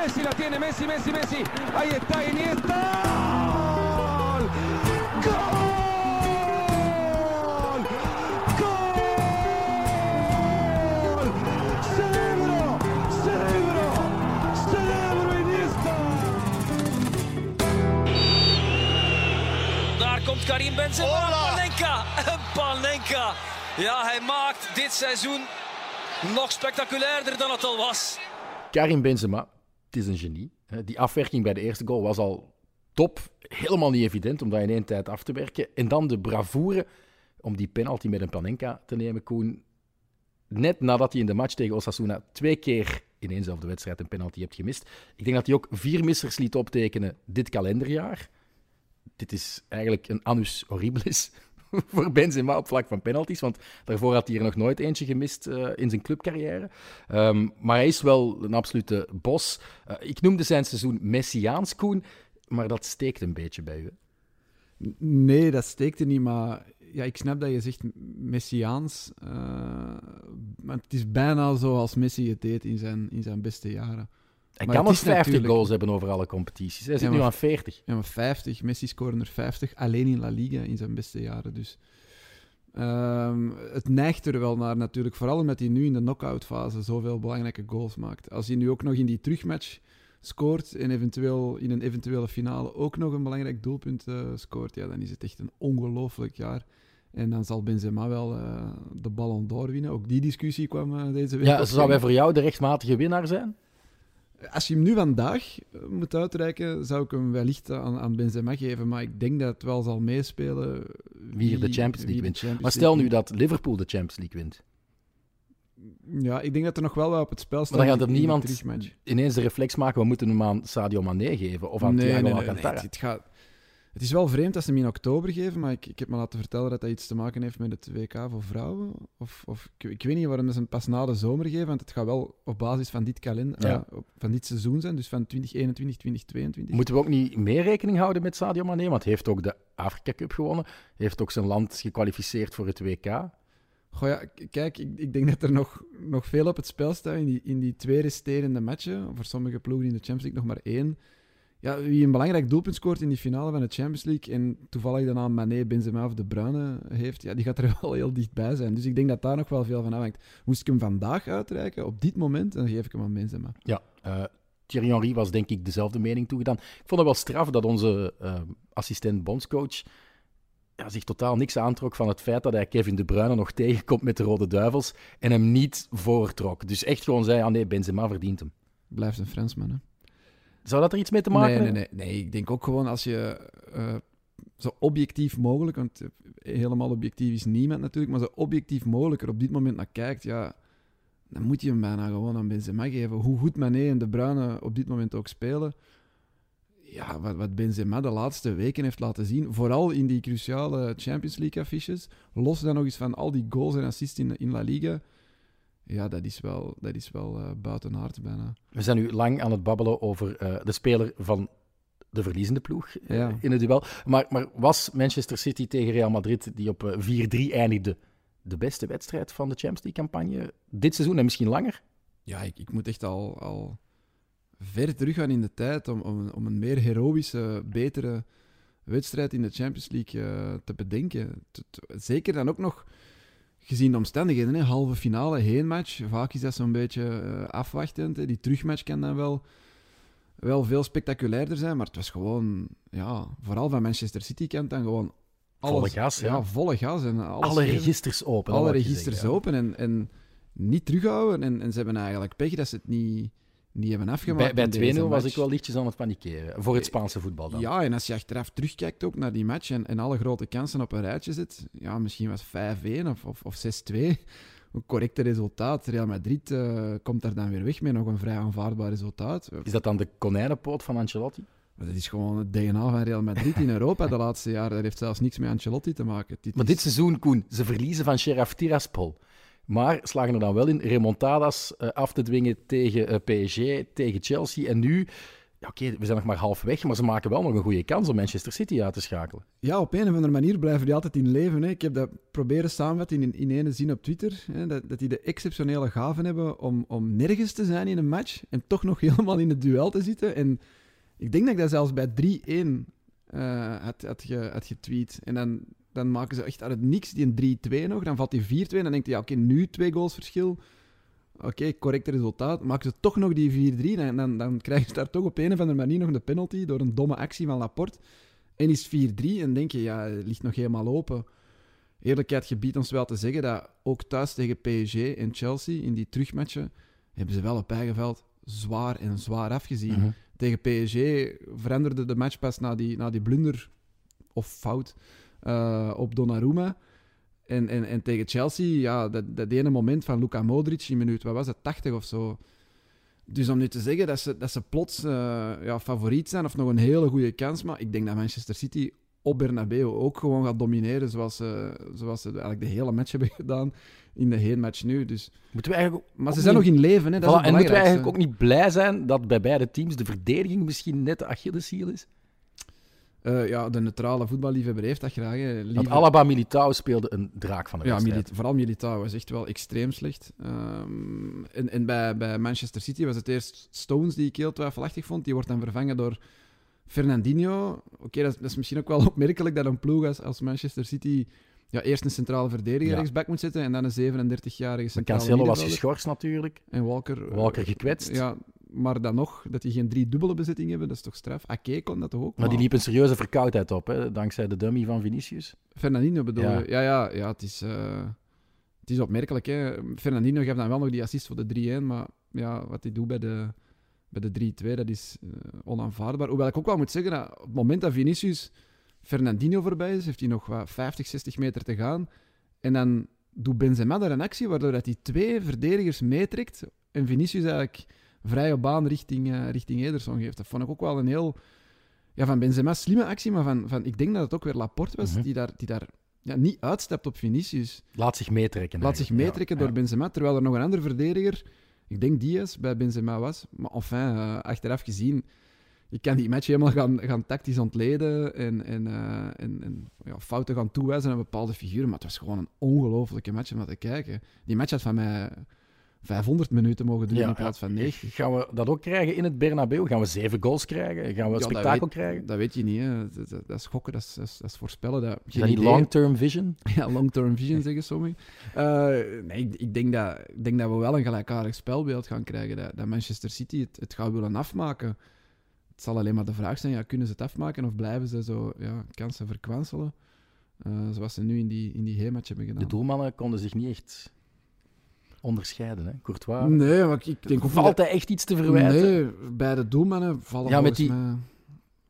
Messi la tiene, Messi, Messi, Messi. Ahí está Iniesta. ¡Gol! ¡Gol! ¡Cerebro! ¡Cerebro! ¡Cerebro Iniesta! Daar komt Karim Benzema. Panenka. En Panenka. Ja, hij maakt dit seizoen nog spectaculairder dan het al was. Karim Benzema, het is een genie. Die afwerking bij de eerste goal was al top. Helemaal niet evident om dat in één tijd af te werken. En dan de bravoure om die penalty met een Panenka te nemen, Koen. Net nadat hij in de match tegen Osasuna twee keer in éénzelfde wedstrijd een penalty hebt gemist. Ik denk dat hij ook vier missers liet optekenen dit kalenderjaar. Dit is eigenlijk een annus horribilis voor Benzema op vlak van penalties. Want daarvoor had hij er nog nooit eentje gemist uh, in zijn clubcarrière. Um, maar hij is wel een absolute bos. Uh, ik noemde zijn seizoen Messiaans, Koen. Maar dat steekt een beetje bij u. Nee, dat steekte niet. Maar ja, ik snap dat je zegt Messiaans. Uh, maar het is bijna zoals Messi het deed in zijn, in zijn beste jaren. Hij maar kan nog 50 natuurlijk... goals hebben over alle competities. Hij zit ja, maar, nu aan 40. Ja, maar 50. Messi scoren er 50 alleen in La Liga in zijn beste jaren. Dus um, het neigt er wel naar natuurlijk. Vooral omdat hij nu in de knockout fase zoveel belangrijke goals maakt. Als hij nu ook nog in die terugmatch scoort en eventueel in een eventuele finale ook nog een belangrijk doelpunt uh, scoort, ja, dan is het echt een ongelooflijk jaar. En dan zal Benzema wel uh, de Ballon d'Or winnen. Ook die discussie kwam uh, deze week. Ja, zou hij voor jou de rechtmatige winnaar zijn? Als je hem nu vandaag moet uitreiken, zou ik hem wellicht aan, aan Benzema geven. Maar ik denk dat het wel zal meespelen wie, wie de Champions League wint. Champions maar stel nu dat Liverpool de Champions League wint. Ja, ik denk dat er nog wel wat op het spel staat. Maar dan gaat er niemand ineens de reflex maken, we moeten hem aan Sadio Mané geven of aan nee, Thiago nee, nee, Alcantara. Nee, het, gaat, het is wel vreemd dat ze hem in oktober geven, maar ik, ik heb me laten vertellen dat dat iets te maken heeft met het WK voor vrouwen. Of, of ik, ik weet niet waarom ze hem pas na de zomer geven, want het gaat wel op basis van dit, kalender, Ja. eh, van dit seizoen zijn, dus van 2021, 2022. Moeten we ook niet meer rekening houden met Sadio Mané? Want hij heeft ook de Afrika Cup gewonnen. Heeft ook zijn land gekwalificeerd voor het WK. Goh ja, kijk, ik, ik denk dat er nog, nog veel op het spel staat in die, in die twee resterende matchen. Voor sommige ploegen in de Champions League nog maar één. Ja, wie een belangrijk doelpunt scoort in die finale van de Champions League en toevallig dan aan Mané, Benzema of De Bruyne heeft, ja, die gaat er wel heel dichtbij zijn. Dus ik denk dat daar nog wel veel van afhangt. Moest ik hem vandaag uitreiken, op dit moment, dan geef ik hem aan Benzema. Ja, eh, Thierry Henry was denk ik dezelfde mening toegedaan. Ik vond het wel straf dat onze eh, assistent bondscoach ja, zich totaal niks aantrok van het feit dat hij Kevin De Bruyne nog tegenkomt met de Rode Duivels en hem niet voortrok. Dus echt gewoon zei, ah nee, Benzema verdient hem. Blijft een Fransman, hè? Zou dat er iets mee te maken nee, nee, hebben? nee, nee. Ik denk ook gewoon als je eh, zo objectief mogelijk, want eh, helemaal objectief is niemand natuurlijk, maar zo objectief mogelijk er op dit moment naar kijkt, ja, dan moet je hem bijna gewoon aan Benzema geven. Hoe goed Mané en De Bruyne op dit moment ook spelen, ja, wat, wat Benzema de laatste weken heeft laten zien, vooral in die cruciale Champions League affiches, los dan nog eens van al die goals en assists in, in La Liga, ja, dat is wel, dat is wel buiten aard bijna. We zijn nu lang aan het babbelen over eh, de speler van de verliezende ploeg eh, Ja. in het duel. Maar, maar was Manchester City tegen Real Madrid, die op eh, 4-3 eindigde, de beste wedstrijd van de Champions League-campagne dit seizoen en misschien langer? Ja, ik, ik moet echt al, al ver teruggaan in de tijd om, om, om een meer heroïsche, betere wedstrijd in de Champions League te bedenken. T- t- zeker dan ook nog gezien de omstandigheden. Hè? Halve finale, heenmatch. Vaak is dat zo'n beetje eh, afwachtend. Hè? Die terugmatch kan dan wel, wel veel spectaculairder zijn, maar het was gewoon, ja, vooral van Manchester City kant dan gewoon alles, Volle gas, ja. volle gas. En alles Alle geven registers open. alle registers zeggen, open en, en niet terughouden. En, en ze hebben eigenlijk pech dat ze het niet, niet hebben afgemaakt. Bij, bij 2-0 deze was ik wel lichtjes aan het panikeren. Voor het Spaanse voetbal dan. Ja, en als je achteraf terugkijkt ook naar die match en, en alle grote kansen op een rijtje zet, ja, misschien was 5-1 of, of, of 6-2 een correcte resultaat. Real Madrid eh, komt daar dan weer weg met nog een vrij aanvaardbaar resultaat. Is dat dan de konijnenpoot van Ancelotti? Dat is gewoon het DNA van Real Madrid in Europa de laatste jaren. Dat heeft zelfs niks met Ancelotti te maken. Dit Maar is- dit seizoen, Koen, ze verliezen van Sheriff Tiraspol. Maar slagen er dan wel in remontadas eh, af te dwingen tegen eh, PSG, tegen Chelsea. En nu Ja, oké, we zijn nog maar halfweg, maar ze maken wel nog een goede kans om Manchester City uit te schakelen. Ja, op een of andere manier blijven die altijd in leven. Hè. Ik heb dat proberen samenvatten in, in ene zin op Twitter. Hè, dat, dat die de exceptionele gaven hebben om, om nergens te zijn in een match en toch nog helemaal in het duel te zitten. En ik denk dat ik dat zelfs bij 3-1 eh had, had, had getweet. En dan, dan maken ze echt uit het niks die een 3-2 nog. Dan valt die 4-2 en dan denkt hij, ja, oké, nu twee goals verschil. Oké, correct resultaat. Maken ze toch nog die 4-3, dan, dan, dan krijgen ze daar toch op een of andere manier nog de penalty door een domme actie van Laporte. En is 4-3 en denk je, ja, het ligt nog helemaal open. Eerlijkheid gebiedt ons wel te zeggen dat ook thuis tegen PSG en Chelsea in die terugmatchen hebben ze wel op eigen veld zwaar en zwaar afgezien. Mhm. Tegen PSG veranderde de match pas na die, na die blunder of fout eh, op Donnarumma. En, en, en tegen Chelsea, ja, dat, dat ene moment van Luka Modric in minuut, wat was het, 80 of zo. Dus om nu te zeggen dat ze, dat ze plots eh, ja, favoriet zijn of nog een hele goede kans, maar ik denk dat Manchester City op Bernabeu ook gewoon gaat domineren zoals ze, zoals ze eigenlijk de hele match hebben gedaan in de heenmatch nu. Dus, Moeten we eigenlijk maar ze zijn niet- nog in leven, hè, dat Voilà, en moeten we eigenlijk ook niet blij zijn dat bij beide teams de verdediging misschien net de Achilleshiel is? Eh, ja, de neutrale voetballiefhebber heeft dat graag. Hè. Want Alaba Militao speelde een draak van de Ja, wedstrijd. Mili- vooral Militao was echt wel extreem slecht. Ehm, en en bij, bij Manchester City was het eerst Stones die ik heel twijfelachtig vond. Die wordt dan vervangen door Fernandinho. Oké, dat, is- dat is misschien ook wel opmerkelijk dat een ploeg als, als Manchester City ja, eerst een centrale verdediger Ja. rechtsback moet zetten en dan een 37-jarige Maar centrale Cancelo was geschorst natuurlijk. En Walker... eh, Walker gekwetst. Ja, maar dan nog, dat die geen drie dubbele bezetting hebben, dat is toch straf? Ake kon dat toch ook? Maar die liep een serieuze verkoudheid op, hè, dankzij de dummy van Vinicius. Fernandinho bedoel Ja. je? Ja, ja, ja het, is, eh, het is opmerkelijk. Hè? Fernandinho gaf dan wel nog die assist voor de 3-1, maar ja, wat hij doet bij de, bij de 3-2, dat is eh, onaanvaardbaar. Hoewel ik ook wel moet zeggen, dat op het moment dat Vinicius Fernandinho voorbij is, heeft hij nog wat 50, 60 meter te gaan. En dan doet Benzema daar een actie waardoor dat hij twee verdedigers meetrekt en Vinicius eigenlijk vrije baan richting, eh, richting Ederson geeft. Dat vond ik ook wel een heel... Ja, van Benzema slimme actie, maar van, van, ik denk dat het ook weer Laporte was, Mhm. die daar, die daar ja, niet uitstapt op Vinicius. Laat zich meetrekken. Laat zich meetrekken Ja, door ja. Benzema, terwijl er nog een andere verdediger, ik denk Diaz, bij Benzema was. Maar enfin, eh, achteraf gezien, je kan die match helemaal gaan, gaan tactisch ontleden en, en, eh, en, en ja, fouten gaan toewijzen aan bepaalde figuren. Maar het was gewoon een ongelofelijke match om naar te kijken. Die match had van mij 500 minuten mogen duren Ja, in plaats van 90. Gaan we dat ook krijgen in het Bernabeu? Gaan we zeven goals krijgen? Gaan we Ja, dat spektakel weet- krijgen? Dat weet je niet, hè. Dat, dat, dat is gokken, dat is, dat is, voorspellen. Dat, Is dat niet long-term vision? Ja, long-term vision zeggen sommigen. Eh, nee, ik, ik, denk dat, ik denk dat we wel een gelijkaardig spelbeeld gaan krijgen. Dat, dat Manchester City het, het gaat willen afmaken. Het zal alleen maar de vraag zijn, ja, kunnen ze het afmaken of blijven ze zo ja, kansen verkwanselen? Eh, zoals ze nu in die, in die hebben gedaan. De doelmannen konden zich niet echt onderscheiden. Hè? Courtois. Nee, maar ik, denk ook Valt hij echt iets te verwijten? Nee, bij de doelmannen vallen Ja, met die- mij...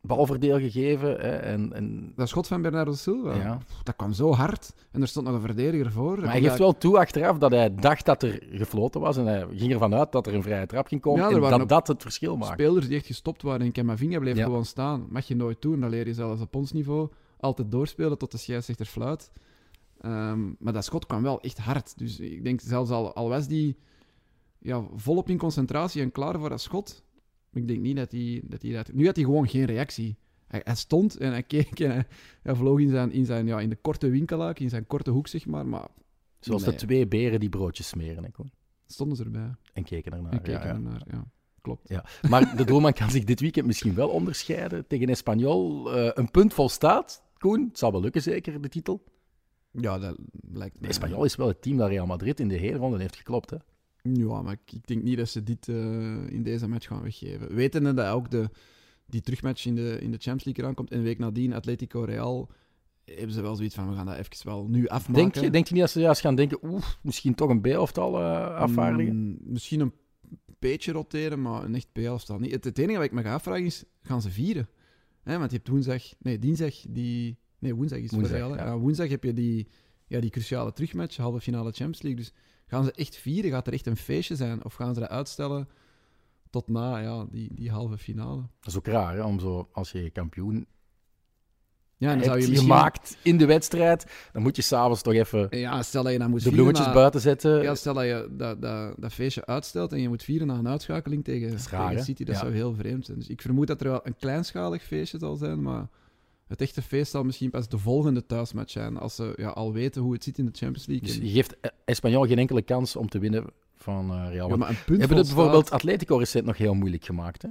Balverdeel gegeven. Hè? En, en... Dat schot van Bernardo Silva, Ja. dat kwam zo hard. En er stond nog een verdediger voor. Maar hij geeft wel toe achteraf dat hij dacht dat er gefloten was. En hij ging ervan uit dat er een vrije trap ging komen. Ja, en dat dat het verschil maakt. Spelers die echt gestopt waren en Camavinga bleef Ja. gewoon staan. Mag je nooit doen, dat leer je zelfs op ons niveau. Altijd doorspelen tot de scheidsrechter fluit. Ehm, maar dat schot kwam wel echt hard. Dus ik denk zelfs al, al was die ja, volop in concentratie en klaar voor dat schot. Ik denk niet dat hij dat, hij dat... Nu had hij gewoon geen reactie. Hij, hij stond en hij keek en hij, hij vloog in, zijn, in, zijn, ja, in de korte winkelhaak, in zijn korte hoek, zeg maar. Maar Zoals Nee. de twee beren die broodjes smeren. Koen? stonden ze erbij en keken ernaar. en keken ja, ja. ernaar. Ja, klopt. Ja. Maar de doelman kan zich dit weekend misschien wel onderscheiden. Tegen Espanyol eh, een punt volstaat. Koen, het zal wel lukken zeker, de titel. Ja, dat lijkt De mij... Espanyol is wel het team dat Real Madrid in de hele ronde heeft geklopt. Hè? Ja, maar ik, ik denk niet dat ze dit eh, in deze match gaan weggeven. Wetende dat ook de, die terugmatch in de, in de Champions League eraan komt en een week nadien Atletico Real, hebben ze wel zoiets van, we gaan dat even wel nu afmaken. Denk je, denk je niet dat ze juist gaan denken, oeh, misschien toch een B-elftal afvaardigen? Mm, misschien een beetje roteren, maar een echt B-elftal niet. Het, het enige wat ik me ga afvragen is, gaan ze vieren? Hè, want je hebt woensdag, nee, dinsdag die... Nee, woensdag is Woensdag, ja. Ja, woensdag heb je die, ja, die cruciale terugmatch, halve finale Champions League. Dus gaan ze echt vieren? Gaat er echt een feestje zijn? Of gaan ze dat uitstellen tot na ja, die, die halve finale? Dat is ook raar, hè, om zo, als je kampioen Ja, dan zou je misschien... gemaakt in de wedstrijd, dan moet je s'avonds toch even Ja, stel dat je dan moet de bloemetjes na- buiten zetten. Ja, stel dat je dat, dat, dat feestje uitstelt en je moet vieren na een uitschakeling tegen, raar, tegen? City. Dat Ja. zou heel vreemd zijn. Dus ik vermoed dat er wel een kleinschalig feestje zal zijn, maar het echte feest zal misschien pas de volgende thuismatch zijn, als ze ja, al weten hoe het zit in de Champions League. Dus En- je geeft Espanyol geen enkele kans om te winnen van eh, Real ja, Madrid. maar een punt Hebben het bijvoorbeeld staat- Atletico recent nog heel moeilijk gemaakt, hè?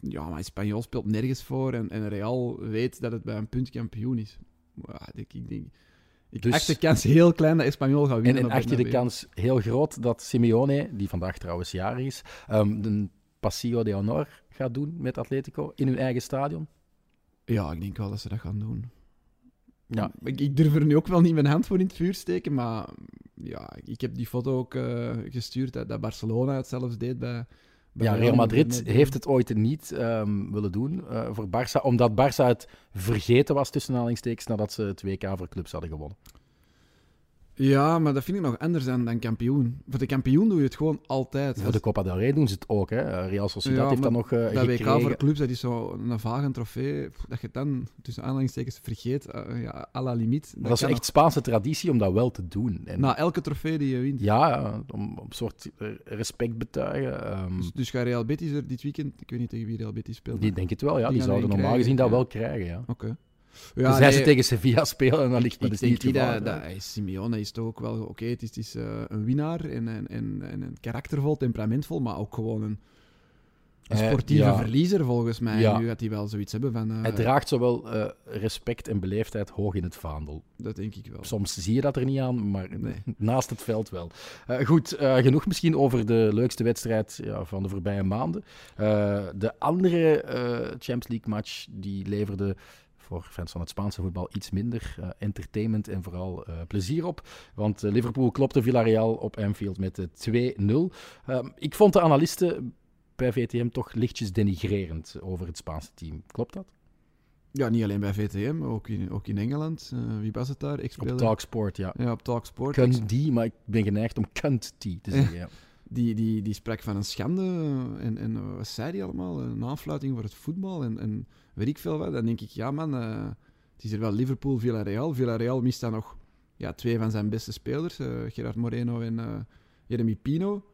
Ja, maar Espanyol speelt nergens voor en, en Real weet dat het bij een punt kampioen is. Ja, ik, ik denk... Ik Dus- acht de kans heel klein dat Espanyol gaat En, winnen. en op acht je de kans heel groot dat Simeone, die vandaag trouwens jarig is, ehm de Paseo de Honor gaat doen met Atletico in hun eigen stadion? Ja, ik denk wel dat ze dat gaan doen. Ja. Ik, ik durf er nu ook wel niet mijn hand voor in het vuur steken, maar ja, ik heb die foto ook eh, gestuurd dat, dat Barcelona het zelfs deed bij... bij Ja, Real Madrid. heeft het ooit niet ehm, willen doen eh, voor Barça, omdat Barça het vergeten was tussen aanhalingstekens nadat ze het WK voor clubs hadden gewonnen. Ja, maar dat vind ik nog anders dan, dan kampioen. Voor de kampioen doe je het gewoon altijd. Voor de Copa del Rey doen ze het ook. Hè. Eh, Real Sociedad Ja, heeft dat nog eh dat WK voor clubs, dat is zo een vage trofee, dat je het dan tussen aanhalingstekens vergeet, eh, ja, à la limiet. Maar dat is echt Spaanse traditie om dat wel te doen. En, Na elke trofee die je wint. Ja, om, een soort respect betuigen. ehm, Dus, dus gaat Real Betis er dit weekend, ik weet niet tegen wie Real Betis speelt. die denk het wel, ja. Die zouden normaal gezien dat wel krijgen, ja. Oké. Ja, Ja, Tenzij ze nee, tegen Sevilla spelen, en dan ligt dat ik niet dat, geval. dat Simeone is toch ook wel oké. het is, het is eh, een winnaar en, en, en, en een karaktervol, temperamentvol, maar ook gewoon een, sportieve ja. verliezer volgens mij. Ja. Nu gaat hij wel zoiets hebben van. eh, Hij draagt zowel eh, respect en beleefdheid hoog in het vaandel. Dat denk ik wel. Soms zie je dat er niet aan, maar Nee. naast het veld wel. Goed, genoeg misschien over de leukste wedstrijd ja, van de voorbije maanden. De andere Champions League match die leverde voor fans van het Spaanse voetbal iets minder eh, entertainment en vooral eh, plezier op. Want eh, Liverpool klopte Villarreal op Anfield met de 2-0. Eh, ik vond de analisten bij VTM toch lichtjes denigrerend over het Spaanse team. Klopt dat? Ja, niet alleen bij VTM, ook in, ook in Engeland. Wie was het daar? Op. Talksport, ja. Ja, op Talksport. Kunt die, maar ik ben geneigd om kunt die te zeggen. Ja. Die, die, die sprak van een schande. eh, En, en eh, wat zei die allemaal? Een aanfluiting voor het voetbal. En, en weet ik veel wat. Dan denk ik, ja man, eh, het is er wel Liverpool, Villarreal. Villarreal mist dan nog ja, twee van zijn beste spelers. Gerard Moreno en Jeremy Pino.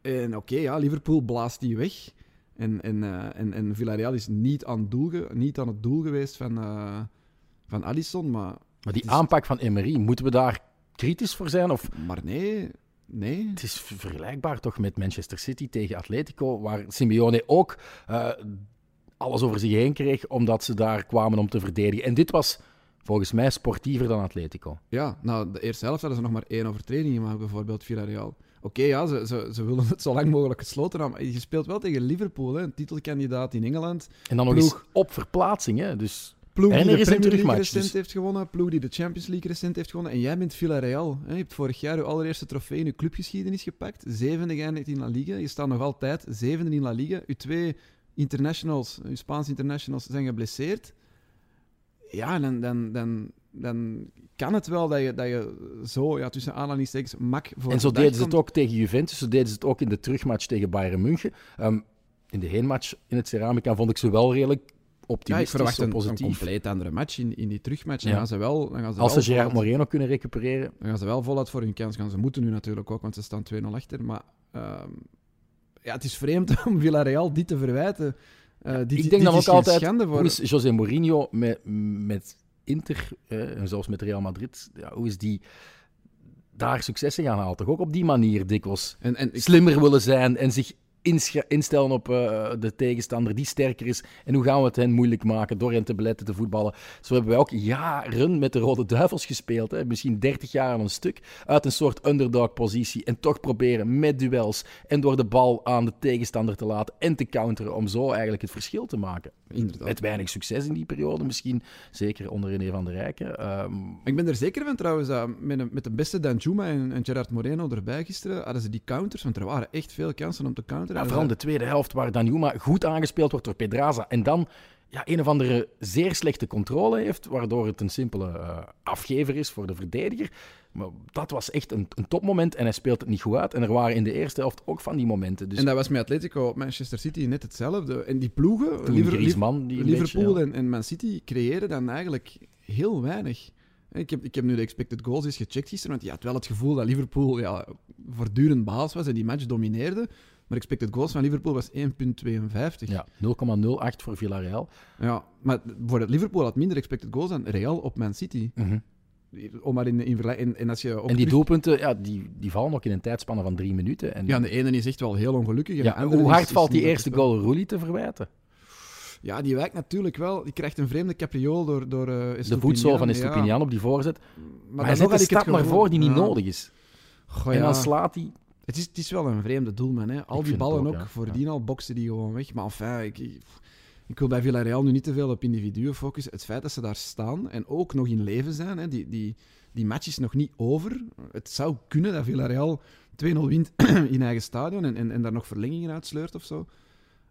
En oké, ja, Liverpool blaast die weg. En, en, en, en Villarreal is niet aan, het doel niet aan het doel geweest van, van Alisson. Maar, Maar die is- aanpak van Emery, moeten we daar kritisch voor zijn? Of maar nee, nee. het is vergelijkbaar toch met Manchester City tegen Atletico, waar Simeone ook eh, alles over zich heen kreeg, omdat ze daar kwamen om te verdedigen. En dit was volgens mij sportiever dan Atletico. Ja, nou, de eerste helft hadden ze nog maar één overtreding gemaakt, bijvoorbeeld Villarreal. Oké, ja, ze, ze, ze willen het zo lang mogelijk gesloten houden, maar je speelt wel tegen Liverpool, hè, een titelkandidaat in Engeland. En dan nog Ploeg. eens op verplaatsing. Hè? Dus Ploeg En die de Premier League recent dus- heeft gewonnen, ploeg die de Champions League recent heeft gewonnen. En jij bent Villarreal. Hè? Je hebt vorig jaar je allereerste trofee in je clubgeschiedenis gepakt. Zevende geëindigd in La Liga. Je staat nog altijd zevende in La Liga. Je twee internationals, je Spaanse internationals, zijn geblesseerd. Ja, dan, dan, dan, dan kan het wel dat je, dat je zo, ja, tussen aanhalingstekens, mak voor en zo deden ze het ook tegen Juventus, zo deden ze het ook in de terugmatch tegen Bayern München. Ehm, in de heenmatch in het Ceramica vond ik ze wel redelijk Ja, ik optimistisch, verwacht een, compleet andere match in, in die terugmatch. Dan gaan ze wel, dan gaan ze Als wel ze Gerard Moreno kunnen recupereren, Dan gaan ze wel voluit voor hun kans gaan. Ze moeten nu natuurlijk ook, want ze staan 2-0 achter. Maar ehm, ja, het is vreemd om Villarreal dit te verwijten. Eh, dit, ik denk dan ook altijd, hoe is José Mourinho met, met Inter eh, en zelfs met Real Madrid, ja, hoe is die daar successen gaan halen? Toch ook op die manier dikwijls En, en ik, slimmer willen zijn en zich instellen op eh, de tegenstander die sterker is. En hoe gaan we het hen moeilijk maken door hen te beletten te voetballen? Zo hebben wij ook jaren met de Rode Duivels gespeeld. Hè? Misschien 30 jaar aan een stuk. Uit een soort underdog-positie. En toch proberen met duels en door de bal aan de tegenstander te laten en te counteren. Om zo eigenlijk het verschil te maken. inderdaad. Met weinig succes in die periode misschien. Zeker onder René van der Rijken. Ehm, Ik ben er zeker van trouwens, dat met, een- met de beste Danjuma en, en Gerard Moreno erbij gisteren, hadden ze die counters, want er waren echt veel kansen om te counteren. Ja, vooral de tweede helft, waar Danjuma goed aangespeeld wordt door Pedraza. En dan ja, een of andere zeer slechte controle heeft, waardoor het een simpele eh, afgever is voor de verdediger. Maar dat was echt een, een topmoment en hij speelt het niet goed uit. En er waren in de eerste helft ook van die momenten. Dus En dat was met Atletico op Manchester City net hetzelfde. En die ploegen, toen Liver- Griezmann, die Liverpool beetje, ja. en, en Man City, creëren dan eigenlijk heel weinig. Ik heb, ik heb nu de expected goals eens gecheckt gisteren, want je had wel het gevoel dat Liverpool ja, voortdurend baas was en die match domineerde. Maar expected goals van Liverpool was 1,52. Ja, 0,08 voor Villarreal. Ja, maar bijvoorbeeld Liverpool had minder expected goals dan Real op Man City. Om maar in, in. En, en als je Mhm. En die terug- doelpunten, ja, die, die vallen ook in een tijdspanne van drie minuten. En, Ja, de ene is echt wel heel ongelukkig. en Ja, andere hoe hard is valt die eerste goal Roelie te verwijten? Ja, die wijkt natuurlijk wel. Die krijgt een vreemde capriool door, door eh De voetzool van Ja, Estupinian op die voorzet. Maar, dan hij zet een het stap naar voren die niet nodig is. Goh, En dan slaat hij... Het is, het is wel een vreemde doelman. Hè. Al Ik die ballen ook, ook, ja. voordien al boksen die gewoon weg. Maar enfin, ik, ik, ik wil bij Villarreal nu niet te veel op individuen focussen. Het feit dat ze daar staan en ook nog in leven zijn, hè, die, die, die match is nog niet over. Het zou kunnen dat Villarreal 2-0 wint in eigen stadion en, en, en daar nog verlengingen uitsleurt of zo.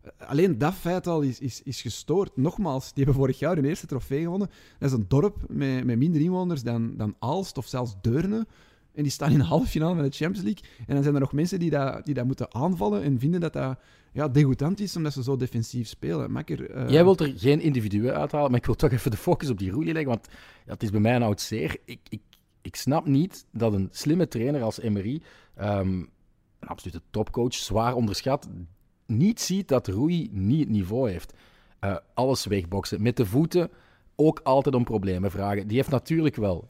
Eh, Alleen dat feit al is, is, is gestoord. Nogmaals, die hebben vorig jaar hun eerste trofee gewonnen. Dat is een dorp met, met minder inwoners dan, dan Aalst of zelfs Deurne. En die staan in de halve finale van de Champions League. En dan zijn er nog mensen die dat, die dat moeten aanvallen en vinden dat dat ja, degoutant is omdat ze zo defensief spelen. Makker, eh, Jij wilt er geen individuen uithalen, maar ik wil toch even de focus op die Roelie leggen, want ja, het is bij mij een oud zeer. Ik, ik, ik snap niet dat een slimme trainer als Emery, ehm, een absolute topcoach, zwaar onderschat, niet ziet dat Rui niet het niveau heeft. Eh, alles wegboksen. Met de voeten ook altijd om problemen vragen. Die heeft natuurlijk wel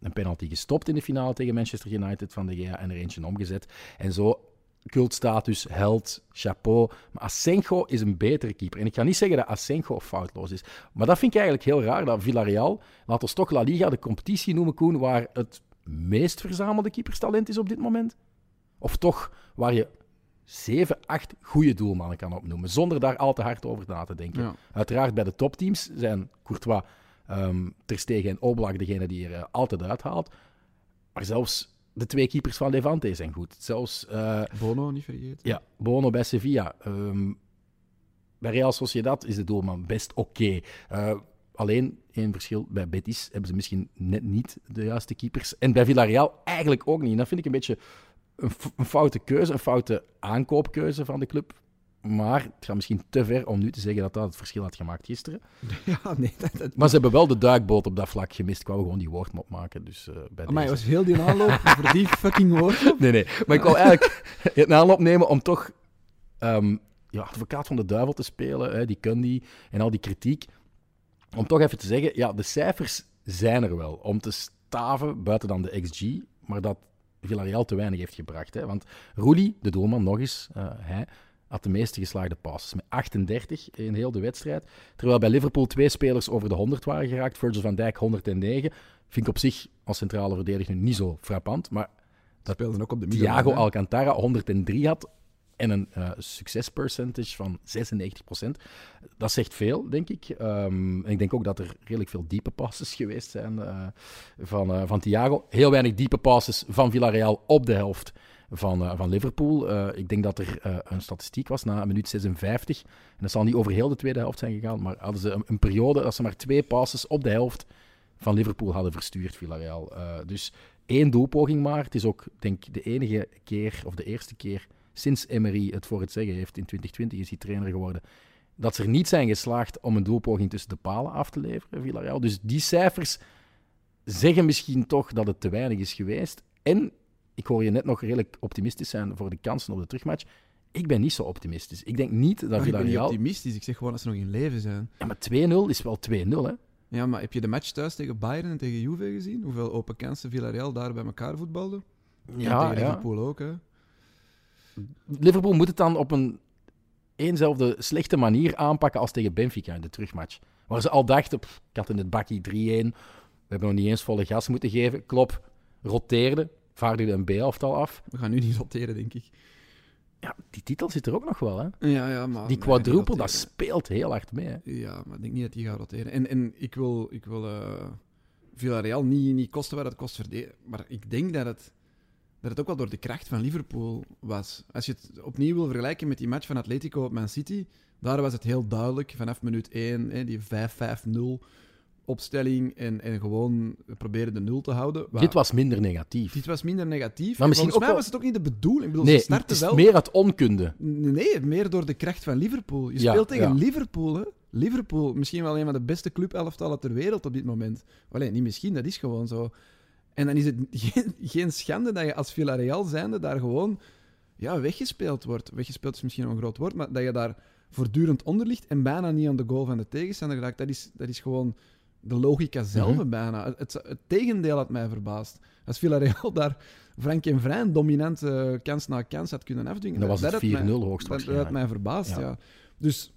een penalty gestopt in de finale tegen Manchester United van de Gea en er eentje omgezet. En zo cultstatus, held, chapeau. Maar Asenjo is een betere keeper. En ik ga niet zeggen dat Asenjo foutloos is. Maar dat vind ik eigenlijk heel raar, dat Villarreal, laten we toch La Liga de competitie noemen, Koen, waar het meest verzamelde keeperstalent is op dit moment. Of toch waar je zeven, acht goede doelmannen kan opnoemen, zonder daar al te hard over na te denken. Ja. Uiteraard bij de topteams zijn Courtois, Ter Stegen en Oblak degene die er eh, altijd uithaalt. Maar zelfs de twee keepers van Levante zijn goed. Zelfs eh, Bono, niet vergeten. ja, Bono bij Sevilla. Ehm, bij Real Sociedad is de doelman best oké. Eh, alleen één verschil. Bij Betis hebben ze misschien net niet de juiste keepers. En bij Villarreal eigenlijk ook niet. En dat vind ik een beetje een, een foute keuze, een foute aankoopkeuze van de club. Maar het gaat misschien te ver om nu te zeggen dat dat het verschil had gemaakt gisteren. Ja, nee. Dat, dat, Maar ze hebben wel de duikboot op dat vlak gemist. Ik wou gewoon die woordmop maken. Dus, bij maar deze. was heel die aanloop voor die fucking woord. Nee, nee. Maar ik wil eigenlijk het aanloop nemen om toch ehm, ja, advocaat van de duivel te spelen, hè, die Kundy en al die kritiek. Om toch even te zeggen, ja, de cijfers zijn er wel. Om te staven, buiten dan de XG, maar dat Villarreal te weinig heeft gebracht. Hè. Want Roelie, de doelman, nog eens, eh, hij had de meeste geslaagde passes. Met 38 in heel de wedstrijd. Terwijl bij Liverpool twee spelers over de 100 waren geraakt. Virgil van Dijk 109. Vind ik op zich als centrale verdediger niet zo frappant. Maar Dat ook op de Thiago. Alcantara 103 had en een eh succespercentage van 96%. Dat zegt veel, denk ik. Ehm, en ik denk ook dat er redelijk veel diepe passes geweest zijn eh, van, eh, van Thiago. Heel weinig diepe passes van Villarreal op de helft van, eh, van Liverpool. Eh, ik denk dat er eh, een statistiek was na minuut 56. En dat zal niet over heel de tweede helft zijn gegaan, maar hadden ze een, periode dat ze maar twee passes op de helft van Liverpool hadden verstuurd, Villarreal. Dus één doelpoging maar. Het is ook, denk ik, de enige keer, of de eerste keer sinds Emery het voor het zeggen heeft, in 2020 is hij trainer geworden, dat ze er niet zijn geslaagd om een doelpoging tussen de palen af te leveren, Villarreal. Dus die cijfers zeggen misschien toch dat het te weinig is geweest. En ik hoor je net nog redelijk optimistisch zijn voor de kansen op de terugmatch. Ik ben niet zo optimistisch. Ik denk niet dat Maar ik ben niet Villarreal... optimistisch. Ik zeg gewoon dat ze nog in leven zijn. Ja, maar 2-0 is wel 2-0, hè. Ja, maar heb je de match thuis tegen Bayern en tegen Juve gezien? Hoeveel open kansen Villarreal daar bij elkaar voetbalde? en Ja, tegen ja. Liverpool ook, hè? Liverpool moet het dan op een eenzelfde slechte manier aanpakken als tegen Benfica in de terugmatch. Waar ze al dachten, pff, ik had in het bakkie 3-1, we hebben nog niet eens volle gas moeten geven. Klop, roteerde, vaardigde een B-elftal af. We gaan nu niet roteren, denk ik. Ja, die titel zit er ook nog wel, hè. Ja, ja, maar... Die niet dat speelt heel hard mee, hè. Ja, maar ik denk niet dat die gaat roteren. En, en ik wil, ik wil eh, Villarreal niet, niet kosten wat het kost. Maar ik denk dat het dat het ook wel door de kracht van Liverpool was. Als je het opnieuw wil vergelijken met die match van Atletico op Man City, daar was het heel duidelijk vanaf minuut 1, hè, die 5-5-0 opstelling en, en gewoon proberen de nul te houden. Dit was minder negatief. dit was minder negatief. Maar En misschien Volgens mij was het ook niet de bedoeling. Ik bedoel, Nee, ze het starten is wel... meer uit onkunde. Nee, meer door de kracht van Liverpool. Je Ja, speelt tegen ja. Liverpool, hè. Liverpool, misschien wel een van de beste clubelftallen ter wereld op dit moment. Alleen, niet misschien, dat is gewoon zo. En dan is het geen, geen schande dat je als Villarreal zijnde daar gewoon ja, weggespeeld wordt. Weggespeeld is misschien een groot woord, maar dat je daar voortdurend onder ligt en bijna niet aan de goal van de tegenstander geraakt. Dat is, dat is gewoon de logica zelf Mhm. bijna. Het, het, tegendeel had mij verbaasd. Als Villarreal daar Frank en Vrij een dominante kans na kans had kunnen afdwingen. Dan was het had 4-0 mij- dat, dat had hoogstwaarschijnlijk. mij verbaasd, Ja. ja. Dus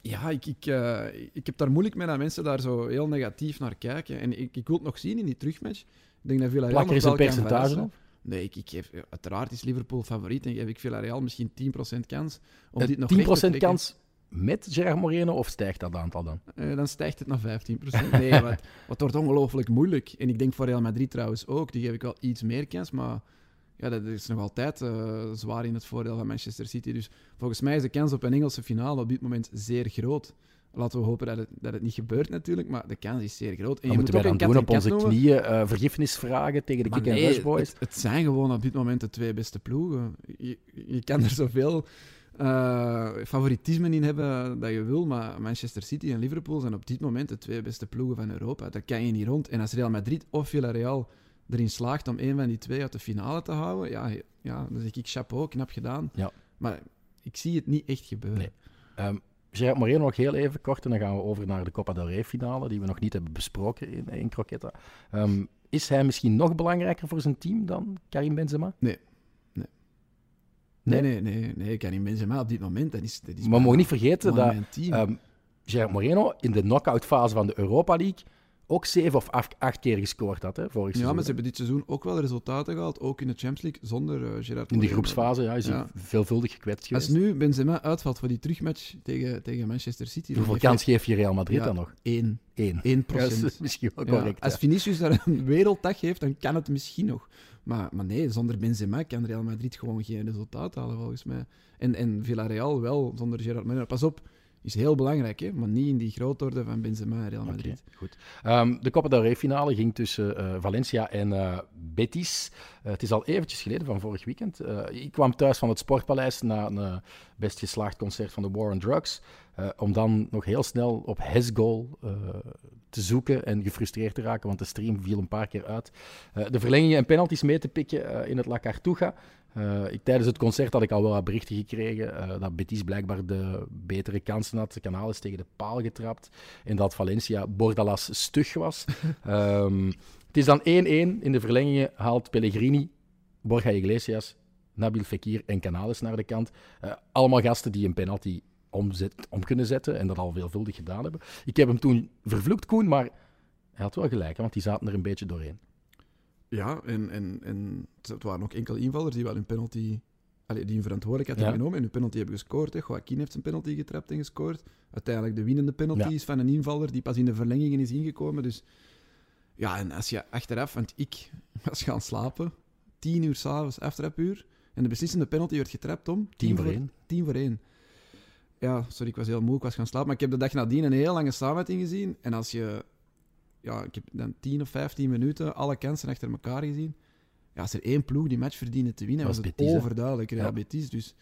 ja, ik, ik, eh, ik heb daar moeilijk mee dat mensen daar zo heel negatief naar kijken. En ik, ik wil het nog zien in die terugmatch. Ik denk dat Villarreal Plak er eens een percentage op. Nee, ik, ik geef, uiteraard is Liverpool favoriet en geef ik Villarreal misschien 10% kans om Eh, dit nog 10% recht te trekken. kans met Gerard Moreno of stijgt dat aantal dan? Eh, dan stijgt het naar 15%. Nee, wat, wat wordt ongelooflijk moeilijk. En ik denk voor Real Madrid trouwens ook. Die geef ik wel iets meer kans, maar ja, dat is nog altijd eh, zwaar in het voordeel van Manchester City. Dus volgens mij is de kans op een Engelse finale op dit moment zeer groot. Laten we hopen dat het, dat het niet gebeurt natuurlijk, maar de kans is zeer groot. En Wat moeten wij dan doen op onze noemen. knieën? eh, vergiffenis vragen tegen de Maar Kick nee, boys? Het, het zijn gewoon op dit moment de twee beste ploegen. Je, je kan er zoveel eh, favoritisme in hebben dat je wil, maar Manchester City en Liverpool zijn op dit moment de twee beste ploegen van Europa. Daar kan je niet rond. En als Real Madrid of Villarreal erin slaagt om een van die twee uit de finale te houden, ja, ja dan zeg ik chapeau, knap gedaan. Ja. Maar ik zie het niet echt gebeuren. Nee. Ehm Gerard Moreno nog heel even kort en dan gaan we over naar de Copa del Rey finale, die we nog niet hebben besproken in, in Croquetta. Ehm, is hij misschien nog belangrijker voor zijn team dan Karim Benzema? Nee. Nee. Nee? Nee, nee, nee, nee, Karim Benzema op dit moment, dat is, dat is Maar we mogen niet vergeten dat ehm Gerard Moreno in de knock-out fase van de Europa League ook zeven of acht, acht keer gescoord had, hè, vorig Ja, seizoen. maar ze hebben dit seizoen ook wel resultaten gehaald, ook in de Champions League, zonder eh, Gerard In de groepsfase ja, is hij Ja. veelvuldig gekwetst Als geweest. nu Benzema uitvalt voor die terugmatch tegen, tegen Manchester City... Hoeveel kans geef je Real Madrid Ja. dan nog? één. Eén. Eén Ja, dat is procent. misschien wel Ja, correct. als ja. Vinicius daar een werelddag heeft, dan kan het misschien nog. Maar, maar nee, zonder Benzema kan Real Madrid gewoon geen resultaat halen, volgens mij. En, en Villarreal wel, zonder Gerard. Pas op, is heel belangrijk, hè? maar niet in die grootorde van Benzema en Real Madrid. goed. Ehm, de Copa del Rey finale ging tussen eh, Valencia en eh, Betis. Eh, het is al eventjes geleden, van vorig weekend. Ik kwam thuis van het Sportpaleis na een best geslaagd concert van de War on Drugs. om dan nog heel snel op His goal eh, te zoeken en gefrustreerd te raken, want de stream viel een paar keer uit. De verlengingen en penalties mee te pikken in het La Cartuja. Eh, ik, tijdens het concert had ik al wel wat berichten gekregen eh, dat Betis blijkbaar de betere kansen had. De kanaal is tegen de paal getrapt. En dat Valencia Bordalas stug was. Ehm, het is dan 1-1. In de verlengingen haalt Pellegrini, Borja Iglesias, Nabil Fekir en Canales naar de kant. Eh, allemaal gasten die een penalty omzet, om kunnen zetten en dat al veelvuldig gedaan hebben. Ik heb hem toen vervloekt, Koen, maar hij had wel gelijk, hè, want die zaten er een beetje doorheen. Ja, en, en, en het waren ook enkele invallers die wel hun penalty... Allee, die hun verantwoordelijkheid Ja. hebben genomen en hun penalty hebben gescoord. Hè. Joaquin heeft zijn penalty getrapt en gescoord. Uiteindelijk de winnende penalty Ja. is van een invaller die pas in de verlengingen is ingekomen. Dus ja, en als je achteraf... Want ik was gaan slapen, tien uur s'avonds, aftrapuur. En de beslissende penalty werd getrapt om... Tien voor één. Tien voor één. Ja, sorry, ik was heel moe, ik was gaan slapen. Maar ik heb de dag nadien een heel lange samenvatting gezien. En als je... Ja, ik heb dan 10 of 15 minuten alle kansen achter elkaar gezien. Ja, als er één ploeg die match verdiende te winnen, Was was, het Betis, overduidelijk Real Ja. Betis. Dus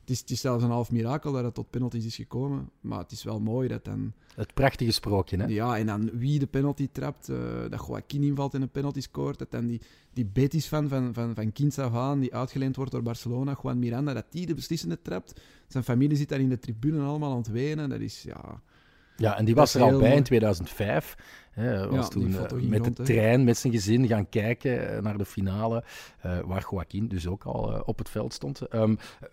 het is, het is zelfs een half mirakel dat het tot penalties is gekomen. Maar het is wel mooi dat dan... Het prachtige sprookje, hè? Ja, en dan wie de penalty trapt, eh, dat Joaquin invalt en een penalty scoort, dat dan die, die Betis-fan van, van, van kinds af aan, die uitgeleend wordt door Barcelona, Juan Miranda, dat die de beslissende trapt. Zijn familie zit daar in de tribune allemaal aan het wenen. Dat is, ja... Ja, en die was er al bij in mooi. 2005. Hè, was Ja, toen eh, met de trein, met zijn gezin gaan kijken eh, naar de finale, eh, waar Joaquin dus ook al op het veld stond. Ehm, eh,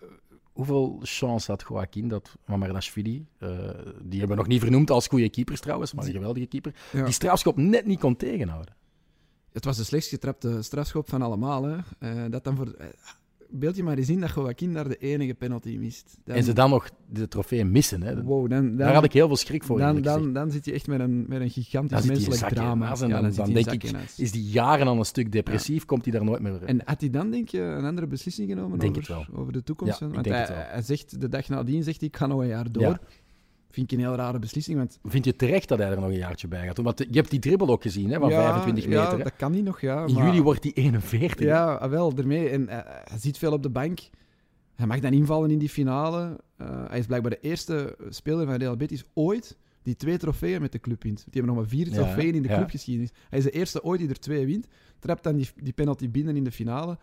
hoeveel chance had Joaquin dat Mamardashvili, die hebben we nog niet vernoemd als goede keepers trouwens, maar een geweldige keeper, Ja. die strafschop net niet kon tegenhouden? Het was de slechtst getrapte strafschop van allemaal. Hè. Dat dan voor, beeld je maar eens in dat Joaquin daar de enige penalty mist. Dan, En ze dan nog de trofee missen. Hè. wow, dan, dan, Daar had ik heel veel schrik voor. dan, dan, dan zit je echt met een, met een gigantisch menselijk drama. as en Ja, dan- dan denk ik. Is die jaren al een stuk depressief, komt hij daar nooit meer En had hij dan, denk je, een andere beslissing genomen Denk over, over de toekomst? Ja, Want hij zegt, de dag nadien zegt hij, ik ga nog een jaar door. Vind ik een heel rare beslissing, want... Vind je terecht dat hij er nog een jaartje bij gaat doen? Want je hebt die dribbel ook gezien, hè, van ja, 25 meter. Ja, hè. dat kan niet nog, ja. In maar- juli wordt hij 41. Ja, ah, wel, ermee. En eh, hij zit veel op de bank. Hij mag dan invallen in die finale. Eh, hij is blijkbaar de eerste speler van Real Betis ooit die twee trofeeën met de club wint. Die hebben nog maar vier Ja, trofeeën in de ja. clubgeschiedenis. Hij is de eerste ooit die er twee wint. Trapt dan die, die penalty binnen in de finale.